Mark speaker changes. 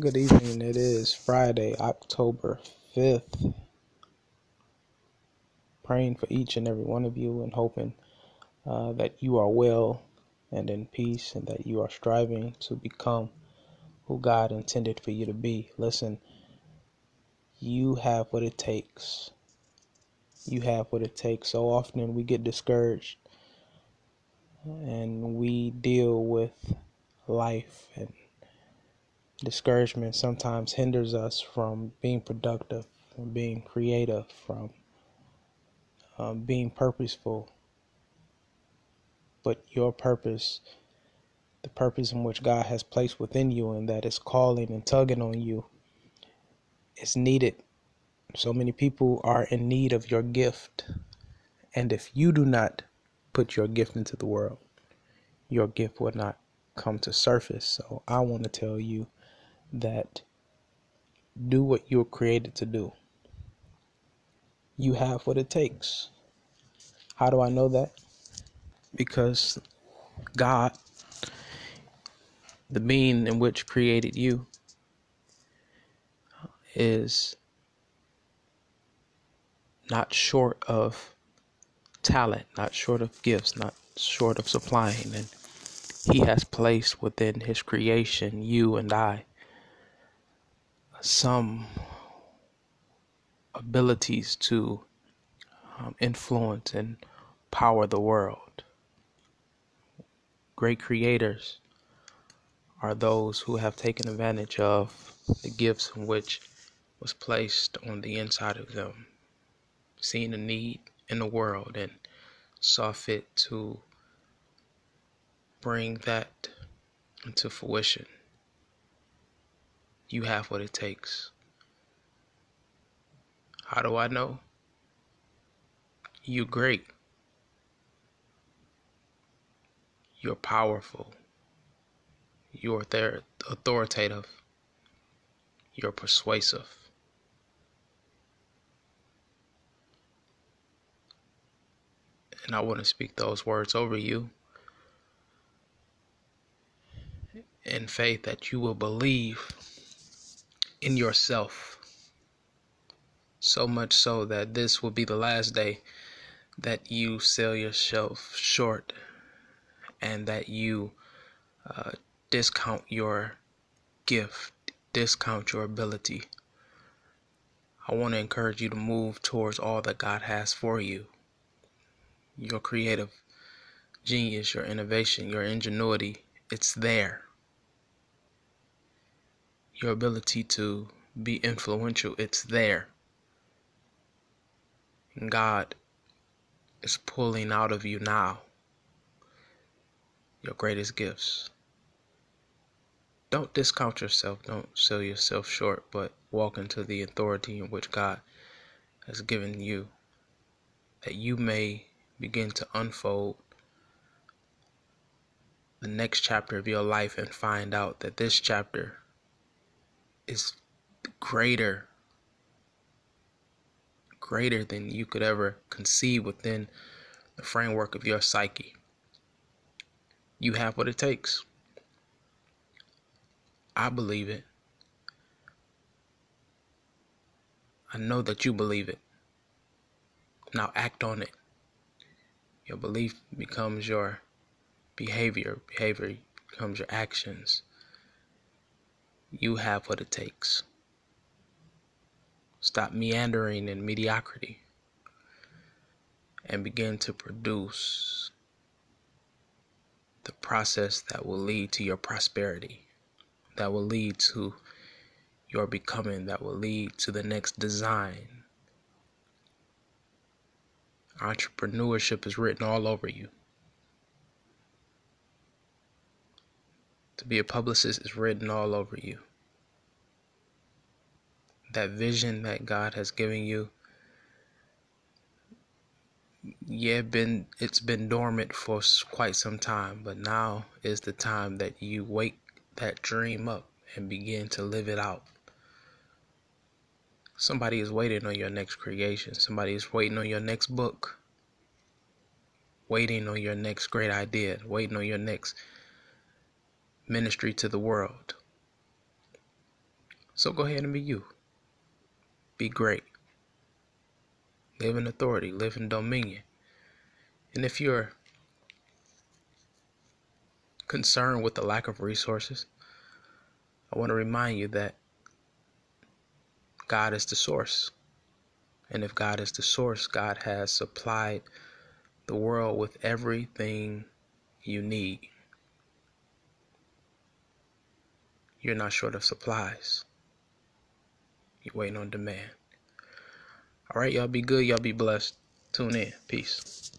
Speaker 1: Good evening. It is Friday, October 5th. Praying for each and every one of you and hoping uh, that you are well and in peace and that you are striving to become who God intended for you to be. Listen, you have what it takes. You have what it takes. So often we get discouraged and we deal with life and discouragement sometimes hinders us from being productive, from being creative, from um, being purposeful. But your purpose, the purpose in which God has placed within you and that is calling and tugging on you, is needed. So many people are in need of your gift. And if you do not put your gift into the world, your gift will not come to surface. So I want to tell you that do what you're created to do. You have what it takes. How do I know that? Because God, the being in which created you, is not short of talent, not short of gifts, not short of supplying. And He has placed within His creation, you and I, some abilities to um, influence and power the world. Great creators are those who have taken advantage of the gifts in which was placed on the inside of them, seeing a need in the world and saw fit to bring that into fruition. You have what it takes. How do I know? You're great. You're powerful. You're there, authoritative. You're persuasive. And I want to speak those words over you in faith that you will believe in yourself. So much so that this will be the last day that you sell yourself short and that you uh, discount your gift, discount your ability. I want to encourage you to move towards all that God has for you. Your creative genius, your innovation, your ingenuity, it's there your ability to be influential, it's there. God is pulling out of you now your greatest gifts. Don't discount yourself, don't sell yourself short, but walk into the authority in which God has given you that you may begin to unfold the next chapter of your life and find out that this chapter is greater greater than you could ever conceive within the framework of your psyche. You have what it takes. I believe it. I know that you believe it. Now act on it. Your belief becomes your behavior, behavior becomes your actions. You have what it takes. Stop meandering in mediocrity and begin to produce the process that will lead to your prosperity, that will lead to your becoming, that will lead to the next design. Entrepreneurship is written all over you. To be a publicist is written all over you. That vision that God has given you, yeah, been it's been dormant for quite some time, but now is the time that you wake that dream up and begin to live it out. Somebody is waiting on your next creation. Somebody is waiting on your next book. Waiting on your next great idea. Waiting on your next ministry to the world. So go ahead and be you. Be great. Live in authority, live in dominion. And if you're concerned with the lack of resources, I want to remind you that God is the source. And if God is the source, God has supplied the world with everything you need. You're not short of supplies. You're waiting on demand. All right, y'all be good. Y'all be blessed. Tune in. Peace.